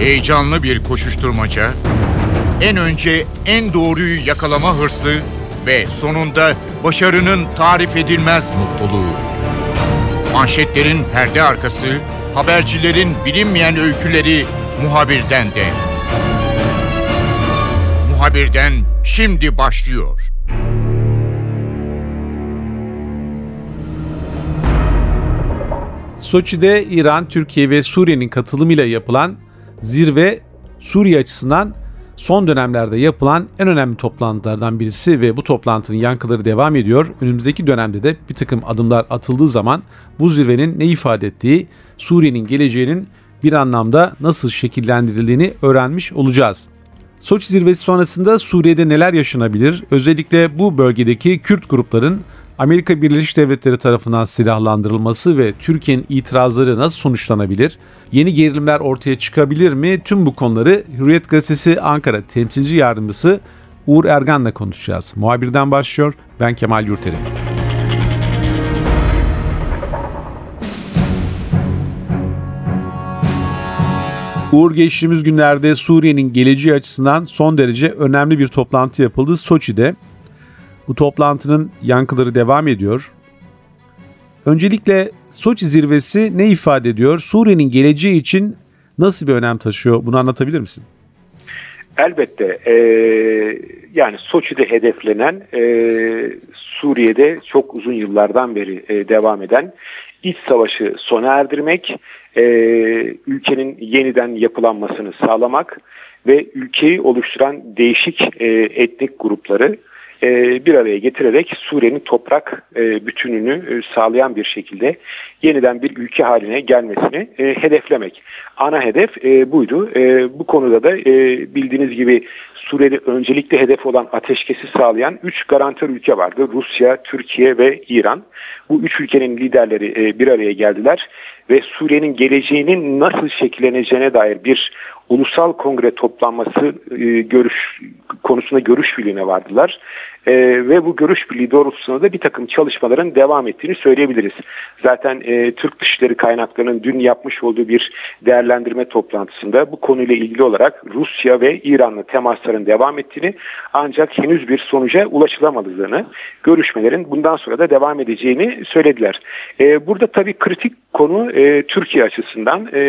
Heyecanlı bir koşuşturmaca, en önce en doğruyu yakalama hırsı ve sonunda başarının tarif edilmez mutluluğu. Manşetlerin perde arkası, habercilerin bilinmeyen öyküleri muhabirden de. Muhabirden şimdi başlıyor. Soçi'de İran, Türkiye ve Suriye'nin katılımıyla yapılan zirve Suriye açısından son dönemlerde yapılan en önemli toplantılardan birisi ve bu toplantının yankıları devam ediyor. Önümüzdeki dönemde de bir takım adımlar atıldığı zaman bu zirvenin ne ifade ettiği, Suriye'nin geleceğinin bir anlamda nasıl şekillendirildiğini öğrenmiş olacağız. Soçi zirvesi sonrasında Suriye'de neler yaşanabilir? Özellikle bu bölgedeki Kürt grupların Amerika Birleşik Devletleri tarafından silahlandırılması ve Türkiye'nin itirazları nasıl sonuçlanabilir? Yeni gerilimler ortaya çıkabilir mi? Tüm bu konuları Hürriyet Gazetesi Ankara temsilci yardımcısı Uğur Ergan'la konuşacağız. Muhabirden başlıyor. Ben Kemal Yurteri. Uğur geçtiğimiz günlerde Suriye'nin geleceği açısından son derece önemli bir toplantı yapıldı Soçi'de. Bu toplantının yankıları devam ediyor. Öncelikle Soçi zirvesi ne ifade ediyor? Suriye'nin geleceği için nasıl bir önem taşıyor? Bunu anlatabilir misin? Elbette. E, yani Soçi'de hedeflenen e, Suriye'de çok uzun yıllardan beri e, devam eden iç savaşı sona erdirmek, e, ülkenin yeniden yapılanmasını sağlamak ve ülkeyi oluşturan değişik e, etnik grupları e, bir araya getirerek Suriye'nin toprak e, bütününü e, sağlayan bir şekilde yeniden bir ülke haline gelmesini hedeflemek. Ana hedef buydu. Bu konuda da bildiğiniz gibi Suriye'de öncelikle hedef olan ateşkesi sağlayan 3 garantör ülke vardı. Rusya, Türkiye ve İran. Bu üç ülkenin liderleri bir araya geldiler ve Suriye'nin geleceğinin nasıl şekilleneceğine dair bir ulusal kongre toplanması görüş konusunda görüş birliğine vardılar e, ve bu görüş birliği doğrultusunda da bir takım çalışmaların devam ettiğini söyleyebiliriz. Zaten e, Türk Dışişleri kaynaklarının dün yapmış olduğu bir değerlendirme toplantısında bu konuyla ilgili olarak Rusya ve İran'la temasların devam ettiğini ancak henüz bir sonuca ulaşılamadığını, görüşmelerin bundan sonra da devam edeceğini söylediler. E, burada tabii kritik konu e, Türkiye açısından e,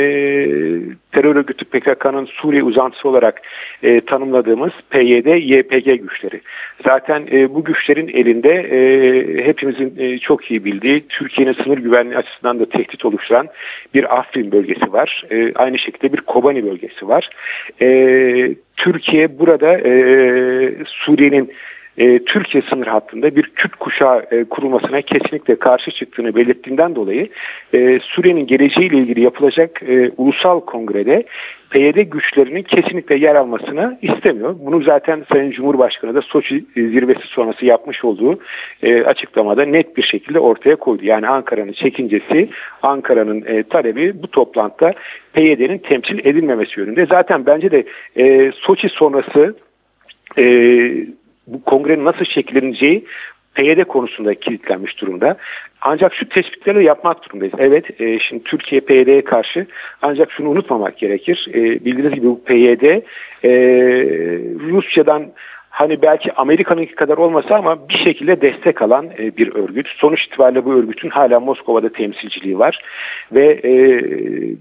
terör örgütü PKK'nın Suriye uzantısı olarak e, tanımladığımız PYD, YPG güçleri. Zaten e, bu güçlerin elinde e, hepimizin e, çok iyi bildiği Türkiye'nin sınır güvenliği açısından da tehdit oluşturan bir Afrin bölgesi var. E, aynı şekilde bir Kobani bölgesi var. E, Türkiye burada e, Suriye'nin e, Türkiye sınır hattında bir Kürt kuşağı e, kurulmasına kesinlikle karşı çıktığını belirttiğinden dolayı e, Suriye'nin geleceğiyle ilgili yapılacak e, ulusal kongrede PYD güçlerinin kesinlikle yer almasını istemiyor. Bunu zaten Sayın Cumhurbaşkanı da Soçi zirvesi sonrası yapmış olduğu e, açıklamada net bir şekilde ortaya koydu. Yani Ankara'nın çekincesi, Ankara'nın e, talebi bu toplantıda PYD'nin temsil edilmemesi yönünde. Zaten bence de e, Soçi sonrası e, bu kongrenin nasıl şekilleneceği PYD konusunda kilitlenmiş durumda. Ancak şu tespitleri yapmak durumundayız. Evet, e, şimdi Türkiye PYD'ye karşı ancak şunu unutmamak gerekir. E, bildiğiniz gibi bu PYD e, Rusya'dan hani belki Amerika'nınki kadar olmasa ama bir şekilde destek alan e, bir örgüt. Sonuç itibariyle bu örgütün hala Moskova'da temsilciliği var ve e,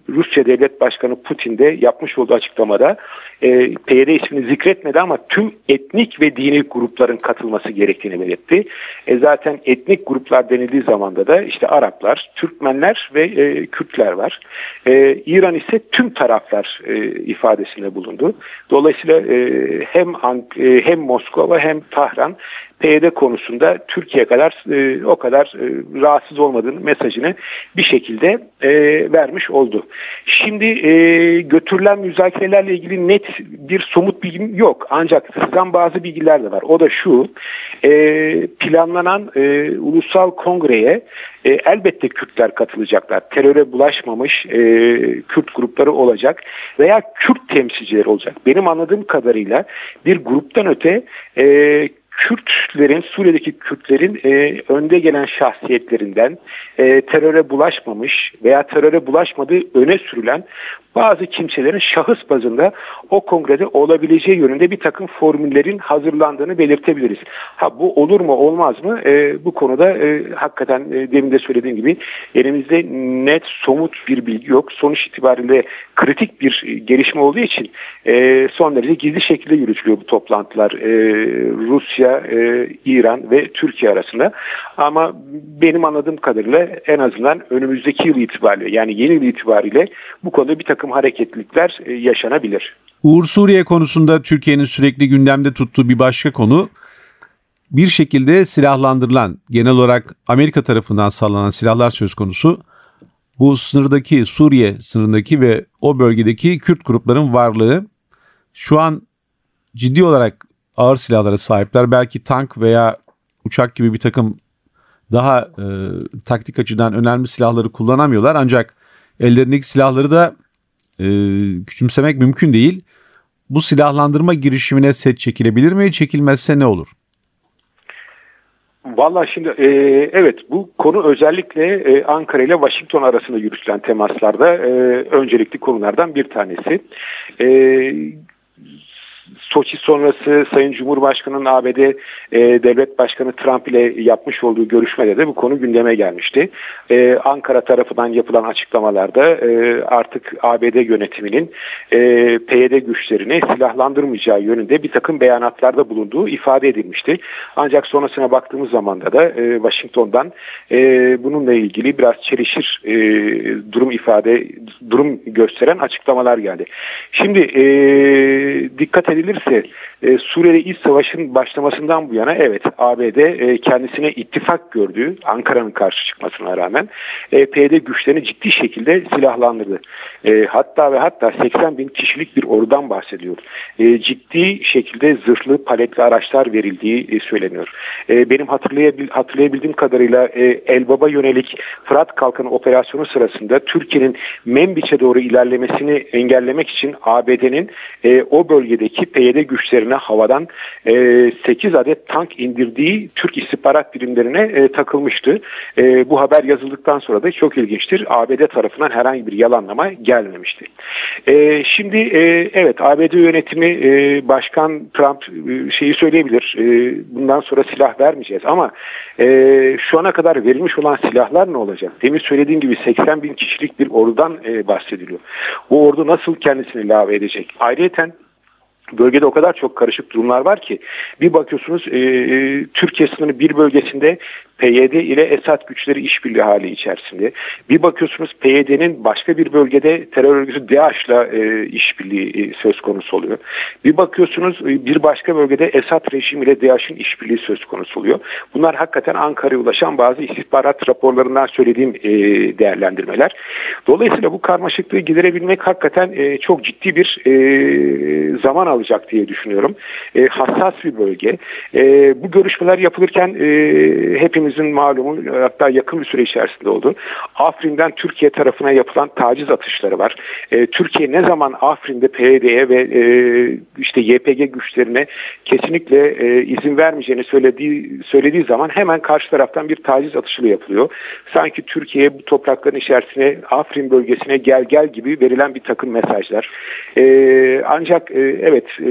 Rusya Devlet Başkanı Putin de yapmış olduğu açıklamada e, PYD ismini zikretmedi ama tüm etnik ve dini grupların katılması gerektiğini belirtti. E, zaten etnik gruplar denildiği zamanda da işte Araplar, Türkmenler ve e, Kürtler var. E, İran ise tüm taraflar e, ifadesinde bulundu. Dolayısıyla e, hem e, hem Moskova hem Tahran PYD konusunda Türkiye kadar e, o kadar e, rahatsız olmadığını mesajını bir şekilde e, vermiş oldu. Şimdi e, götürülen müzakerelerle ilgili net bir somut bilgim yok. Ancak sızan bazı bilgiler de var. O da şu, e, planlanan e, ulusal kongreye e, elbette Kürtler katılacaklar. Teröre bulaşmamış e, Kürt grupları olacak veya Kürt temsilcileri olacak. Benim anladığım kadarıyla bir gruptan öte e, Kürtlerin, Suriye'deki Kürtlerin e, önde gelen şahsiyetlerinden e, teröre bulaşmamış veya teröre bulaşmadığı öne sürülen bazı kimselerin şahıs bazında o kongrede olabileceği yönünde bir takım formüllerin hazırlandığını belirtebiliriz. Ha bu olur mu olmaz mı? E, bu konuda e, hakikaten e, demin de söylediğim gibi elimizde net somut bir bilgi yok. Sonuç itibariyle kritik bir gelişme olduğu için e, son derece gizli şekilde yürütülüyor bu toplantılar. E, Rusya, e, İran ve Türkiye arasında. Ama benim anladığım kadarıyla en azından önümüzdeki yıl itibariyle yani yeni yıl itibariyle bu konuda bir takım hareketlilikler e, yaşanabilir. Uğur Suriye konusunda Türkiye'nin sürekli gündemde tuttuğu bir başka konu bir şekilde silahlandırılan, genel olarak Amerika tarafından sağlanan silahlar söz konusu. Bu sınırdaki, Suriye sınırındaki ve o bölgedeki Kürt grupların varlığı şu an ciddi olarak ağır silahlara sahipler. Belki tank veya uçak gibi bir takım daha e, taktik açıdan önemli silahları kullanamıyorlar. Ancak ellerindeki silahları da e, küçümsemek mümkün değil. Bu silahlandırma girişimine set çekilebilir mi? Çekilmezse ne olur? Valla şimdi e, evet bu konu özellikle e, Ankara ile Washington arasında yürütülen temaslarda e, öncelikli konulardan bir tanesi. E, Soçi sonrası Sayın Cumhurbaşkanı'nın ABD e, Devlet Başkanı Trump ile yapmış olduğu görüşmede de bu konu gündeme gelmişti. E, Ankara tarafından yapılan açıklamalarda e, artık ABD yönetiminin e, PYD güçlerini silahlandırmayacağı yönünde bir takım beyanatlarda bulunduğu ifade edilmişti. Ancak sonrasına baktığımız zaman da e, Washington'dan e, bununla ilgili biraz çelişir e, durum ifade, durum gösteren açıklamalar geldi. Şimdi e, dikkat edilirse e, Suriye'de iç savaşın başlamasından bu yana evet ABD e, kendisine ittifak gördüğü Ankara'nın karşı çıkmasına rağmen e, PYD güçlerini ciddi şekilde silahlandırdı. E, hatta ve hatta 80 bin kişilik bir ordudan bahsediyor. E, ciddi şekilde zırhlı paletli araçlar verildiği e, söyleniyor. E, benim hatırlayabil, hatırlayabildiğim kadarıyla e, Elbaba yönelik Fırat Kalkanı operasyonu sırasında Türkiye'nin Membiç'e doğru ilerlemesini engellemek için ABD'nin e, o bölgedeki PYD güçlerine havadan e, 8 adet tank indirdiği Türk istihbarat birimlerine e, takılmıştı. E, bu haber yazıldıktan sonra da çok ilginçtir. ABD tarafından herhangi bir yalanlama gelmemişti. E, şimdi e, evet ABD yönetimi e, Başkan Trump e, şeyi söyleyebilir. E, bundan sonra silah vermeyeceğiz ama e, şu ana kadar verilmiş olan silahlar ne olacak? Demin söylediğim gibi 80 bin kişilik bir ordudan e, bahsediliyor. Bu ordu nasıl kendisini lave edecek? Ayrıca Bölgede o kadar çok karışık durumlar var ki bir bakıyorsunuz e, Türkiye sınırı bir bölgesinde PYD ile Esad güçleri işbirliği hali içerisinde. Bir bakıyorsunuz PYD'nin başka bir bölgede terör örgütü DAEŞ'la e, işbirliği e, söz konusu oluyor. Bir bakıyorsunuz e, bir başka bölgede Esad rejimi ile DAEŞ'in işbirliği söz konusu oluyor. Bunlar hakikaten Ankara'ya ulaşan bazı istihbarat raporlarından söylediğim e, değerlendirmeler. Dolayısıyla bu karmaşıklığı giderebilmek hakikaten e, çok ciddi bir e, zaman alacak diye düşünüyorum. E, hassas bir bölge. E, bu görüşmeler yapılırken e, hepimiz hepimizin malumu hatta yakın bir süre içerisinde oldu. Afrin'den Türkiye tarafına yapılan taciz atışları var. E, Türkiye ne zaman Afrin'de PYD'ye ve e, işte YPG güçlerine kesinlikle e, izin vermeyeceğini söylediği söylediği zaman hemen karşı taraftan bir taciz atışı yapılıyor. Sanki Türkiye bu toprakların içerisine Afrin bölgesine gel gel gibi verilen bir takım mesajlar. E, ancak e, evet e,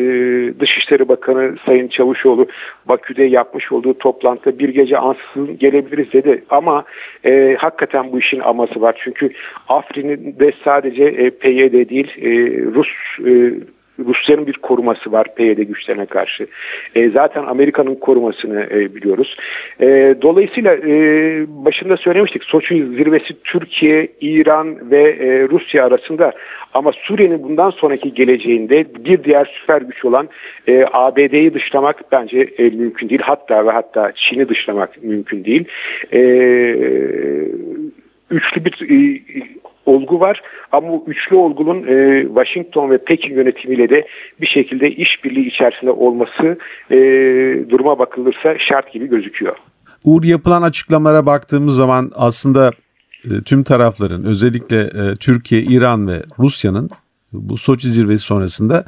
Dışişleri Bakanı Sayın Çavuşoğlu Bakü'de yapmış olduğu toplantıda bir gece ansızın gelebiliriz dedi. Ama e, hakikaten bu işin aması var. Çünkü Afrin'de sadece e, PYD değil e, Rus e, Rusların bir koruması var PYD güçlerine karşı. E, zaten Amerika'nın korumasını e, biliyoruz. E, dolayısıyla e, başında söylemiştik Soçi zirvesi Türkiye, İran ve e, Rusya arasında ama Suriye'nin bundan sonraki geleceğinde bir diğer süper güç olan e, ABD'yi dışlamak bence e, mümkün değil. Hatta ve hatta Çin'i dışlamak mümkün değil. E, üçlü bir e, olgu var ama bu üçlü olgunun e, Washington ve Pekin yönetimiyle de bir şekilde işbirliği içerisinde olması e, duruma bakılırsa şart gibi gözüküyor. Uğur yapılan açıklamalara baktığımız zaman aslında e, tüm tarafların özellikle e, Türkiye, İran ve Rusya'nın bu Soçi zirvesi sonrasında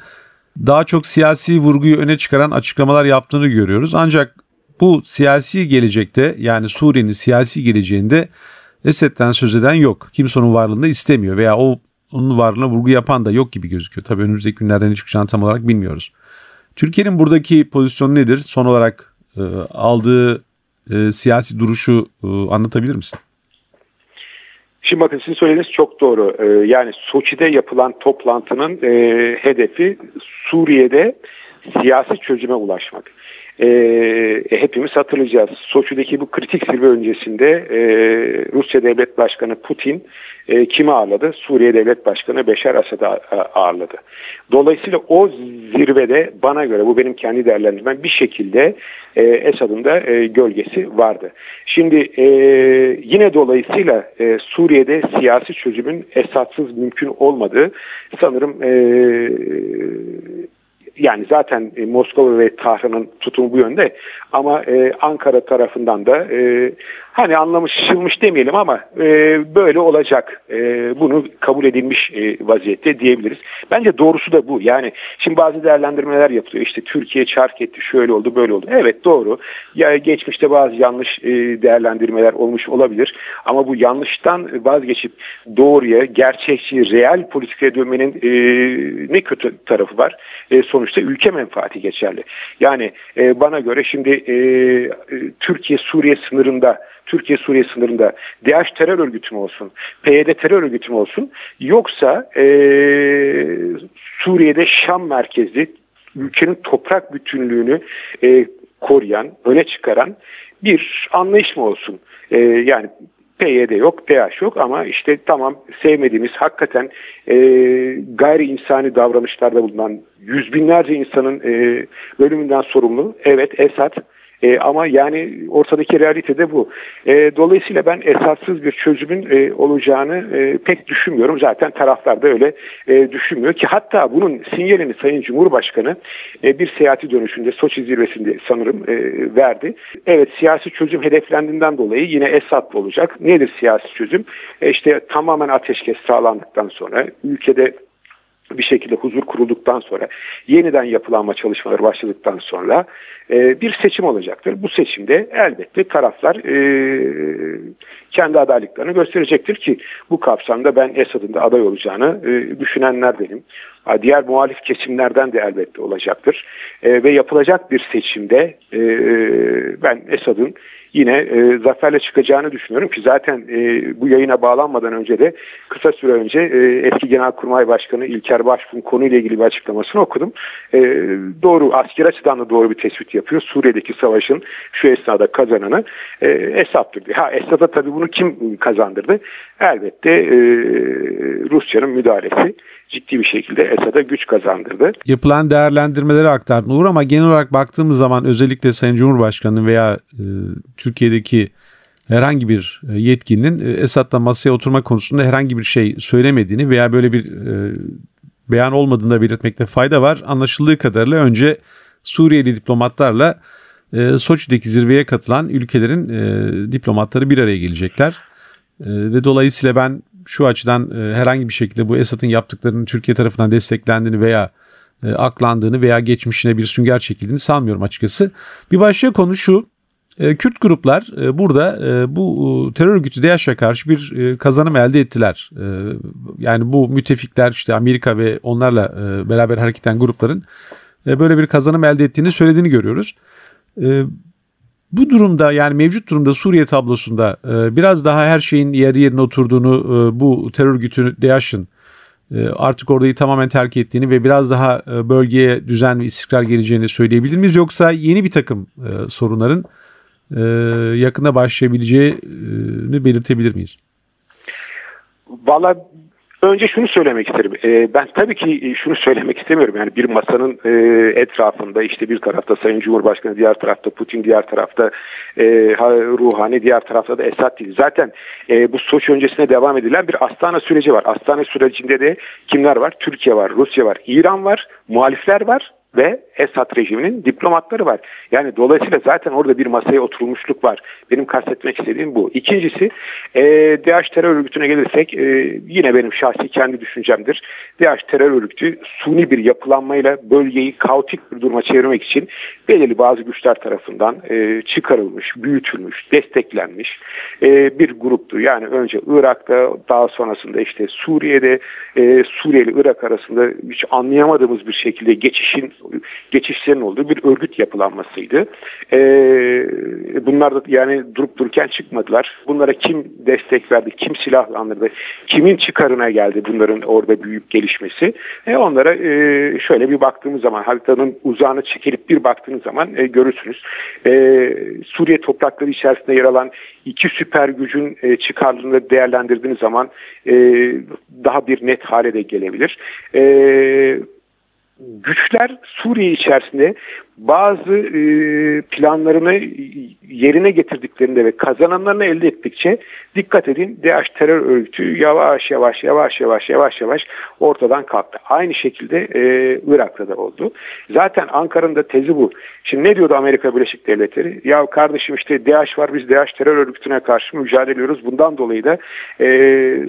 daha çok siyasi vurguyu öne çıkaran açıklamalar yaptığını görüyoruz. Ancak bu siyasi gelecekte yani Suriye'nin siyasi geleceğinde Esed'den söz eden yok. Kimse onun varlığını istemiyor veya o onun varlığına vurgu yapan da yok gibi gözüküyor. Tabii önümüzdeki günlerde ne çıkacağını tam olarak bilmiyoruz. Türkiye'nin buradaki pozisyonu nedir? Son olarak e, aldığı e, siyasi duruşu e, anlatabilir misin? Şimdi bakın sizin söylediğiniz çok doğru. Ee, yani Soçi'de yapılan toplantının e, hedefi Suriye'de siyasi çözüme ulaşmak. Ee, e, hepimiz hatırlayacağız. Soçi'deki bu kritik zirve öncesinde e, Rusya Devlet Başkanı Putin e, kimi ağırladı? Suriye Devlet Başkanı Beşar Asad'ı ağırladı. Dolayısıyla o zirvede bana göre bu benim kendi değerlendirmem bir şekilde e, Esad'ın da e, gölgesi vardı. Şimdi e, yine dolayısıyla e, Suriye'de siyasi çözümün Esad'sız mümkün olmadığı sanırım e, yani zaten e, Moskova ve Tahran'ın tutumu bu yönde. Ama e, Ankara tarafından da e, hani anlamışılmış demeyelim ama e, böyle olacak. E, bunu kabul edilmiş e, vaziyette diyebiliriz. Bence doğrusu da bu. Yani şimdi bazı değerlendirmeler yapılıyor. İşte Türkiye çark etti, şöyle oldu, böyle oldu. Evet doğru. Ya geçmişte bazı yanlış e, değerlendirmeler olmuş olabilir. Ama bu yanlıştan vazgeçip doğruya, gerçekçi, real politikaya dönmenin e, ne kötü tarafı var? E, sonuçta ülke menfaati geçerli. Yani e, bana göre şimdi e, Türkiye-Suriye sınırında Türkiye-Suriye sınırında DH terör örgütü mü olsun, PYD terör örgütü mü olsun yoksa e, Suriye'de Şam merkezli ülkenin toprak bütünlüğünü e, koruyan, öne çıkaran bir anlayış mı olsun? E, yani PYD yok, DH yok ama işte tamam sevmediğimiz hakikaten e, gayri insani davranışlarda bulunan yüz binlerce insanın e, ölümünden sorumlu. Evet Esad e, ama yani ortadaki realite de bu. E, dolayısıyla ben esassız bir çözümün e, olacağını e, pek düşünmüyorum. Zaten taraflar da öyle e, düşünmüyor ki hatta bunun sinyalini Sayın Cumhurbaşkanı e, bir seyahati dönüşünde Soçi zirvesinde sanırım e, verdi. Evet siyasi çözüm hedeflendiğinden dolayı yine Esad'lı olacak. Nedir siyasi çözüm? E, işte tamamen ateşkes sağlandıktan sonra ülkede bir şekilde huzur kurulduktan sonra yeniden yapılanma çalışmaları başladıktan sonra e, bir seçim olacaktır. Bu seçimde elbette taraflar e, kendi adaylıklarını gösterecektir ki bu kapsamda ben Esad'ın da aday olacağını e, düşünenlerdenim. Diğer muhalif kesimlerden de elbette olacaktır. E, ve yapılacak bir seçimde e, ben Esad'ın yine e, zaferle çıkacağını düşünüyorum ki zaten e, bu yayına bağlanmadan önce de kısa süre önce e, eski Genelkurmay Başkanı İlker Başbuğ'un konuyla ilgili bir açıklamasını okudum. E, doğru asker açıdan da doğru bir tespit yapıyor. Suriye'deki savaşın şu esnada kazananı e, Esad'dır. Ha Esad'a tabii bunu kim kazandırdı? Elbette e, Rusya'nın müdahalesi ciddi bir şekilde Esad'a güç kazandırdı. Yapılan değerlendirmeleri aktardın Uğur ama genel olarak baktığımız zaman özellikle Sayın Cumhurbaşkanı veya e, Türkiye'deki herhangi bir e, yetkilinin e, Esad'la masaya oturma konusunda herhangi bir şey söylemediğini veya böyle bir e, beyan olmadığını da belirtmekte fayda var. Anlaşıldığı kadarıyla önce Suriyeli diplomatlarla e, Soçi'deki zirveye katılan ülkelerin e, diplomatları bir araya gelecekler. E, ve dolayısıyla ben şu açıdan e, herhangi bir şekilde bu Esad'ın yaptıklarının Türkiye tarafından desteklendiğini veya e, aklandığını veya geçmişine bir sünger çekildiğini sanmıyorum açıkçası. Bir başka konu şu. E, Kürt gruplar e, burada e, bu terör örgütü DAEŞ'e karşı bir e, kazanım elde ettiler. E, yani bu müttefikler işte Amerika ve onlarla e, beraber hareket eden grupların e, böyle bir kazanım elde ettiğini söylediğini görüyoruz. E, bu durumda yani mevcut durumda Suriye tablosunda e, biraz daha her şeyin yer yerine oturduğunu e, bu terör örgütü DAEŞ'in e, artık orayı tamamen terk ettiğini ve biraz daha bölgeye düzen ve istikrar geleceğini söyleyebilir miyiz? Yoksa yeni bir takım sorunların e, yakında başlayabileceğini belirtebilir miyiz? Valla Önce şunu söylemek isterim. E, ben tabii ki e, şunu söylemek istemiyorum. Yani bir masanın e, etrafında işte bir tarafta Sayın Cumhurbaşkanı, diğer tarafta Putin, diğer tarafta e, Ruhani, diğer tarafta da Esad değil. Zaten e, bu Soç öncesine devam edilen bir Astana süreci var. Astana sürecinde de kimler var? Türkiye var, Rusya var, İran var, muhalifler var ve Esad rejiminin diplomatları var. Yani dolayısıyla zaten orada bir masaya oturulmuşluk var. Benim kastetmek istediğim bu. İkincisi e, DAEŞ terör örgütüne gelirsek e, yine benim şahsi kendi düşüncemdir. DAEŞ terör örgütü suni bir yapılanmayla bölgeyi kaotik bir duruma çevirmek için belirli bazı güçler tarafından e, çıkarılmış, büyütülmüş, desteklenmiş e, bir gruptu. Yani önce Irak'ta daha sonrasında işte Suriye'de e, Suriye ile Irak arasında hiç anlayamadığımız bir şekilde geçişin geçişlerin olduğu bir örgüt yapılanmasıydı. E, bunlar da yani durup dururken çıkmadılar. Bunlara kim destek verdi, kim silahlandırdı, kimin çıkarına geldi bunların orada büyük gelişmesi. E, onlara e, şöyle bir baktığımız zaman haritanın uzağına çekilip bir baktığınız zaman e, görürsünüz. E, Suriye toprakları içerisinde yer alan iki süper gücün e, çıkarlılığını değerlendirdiğiniz zaman e, daha bir net hale de gelebilir. E, güçler Suriye içerisinde bazı e, planlarını yerine getirdiklerinde ve kazananlarını elde ettikçe dikkat edin DAEŞ terör örgütü yavaş yavaş yavaş yavaş yavaş yavaş ortadan kalktı. Aynı şekilde e, Irak'ta da oldu. Zaten Ankara'nın da tezi bu. Şimdi ne diyordu Amerika Birleşik Devletleri? Ya kardeşim işte DAEŞ var biz DAEŞ terör örgütüne karşı mücadele ediyoruz. Bundan dolayı da e,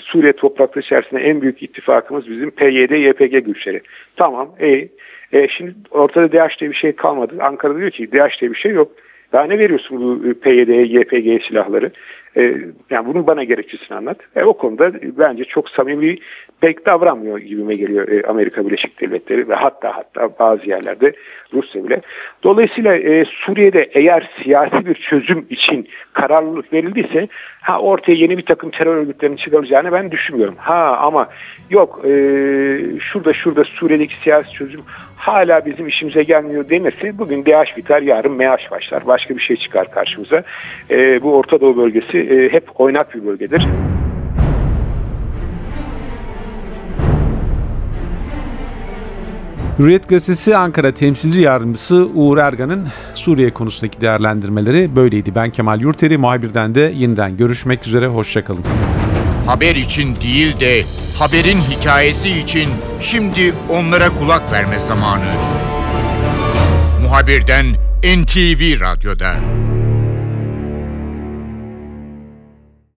Suriye toprakları içerisinde en büyük ittifakımız bizim PYD, YPG güçleri. Tamam, e, e, şimdi ortada DH diye bir şey kalmadı. Ankara diyor ki DH diye bir şey yok. Daha ne veriyorsun bu PYD'ye, YPG silahları? E, yani bunun bana gerekçesini anlat. E, o konuda bence çok samimi pek davranmıyor gibime geliyor e, Amerika Birleşik Devletleri ve hatta hatta bazı yerlerde Rusya bile. Dolayısıyla e, Suriye'de eğer siyasi bir çözüm için kararlılık verildiyse ha ortaya yeni bir takım terör örgütlerinin çıkarılacağını ben düşünmüyorum. Ha ama yok e, şurada şurada Suriye'deki siyasi çözüm hala bizim işimize gelmiyor denirse bugün DH biter yarın MH başlar. Başka bir şey çıkar karşımıza. E, bu Orta Doğu bölgesi e, hep oynak bir bölgedir. Hürriyet Gazetesi Ankara temsilci yardımcısı Uğur Ergan'ın Suriye konusundaki değerlendirmeleri böyleydi. Ben Kemal Yurteri, muhabirden de yeniden görüşmek üzere, hoşçakalın. Haber için değil de haberin hikayesi için şimdi onlara kulak verme zamanı. Muhabirden NTV Radyo'da.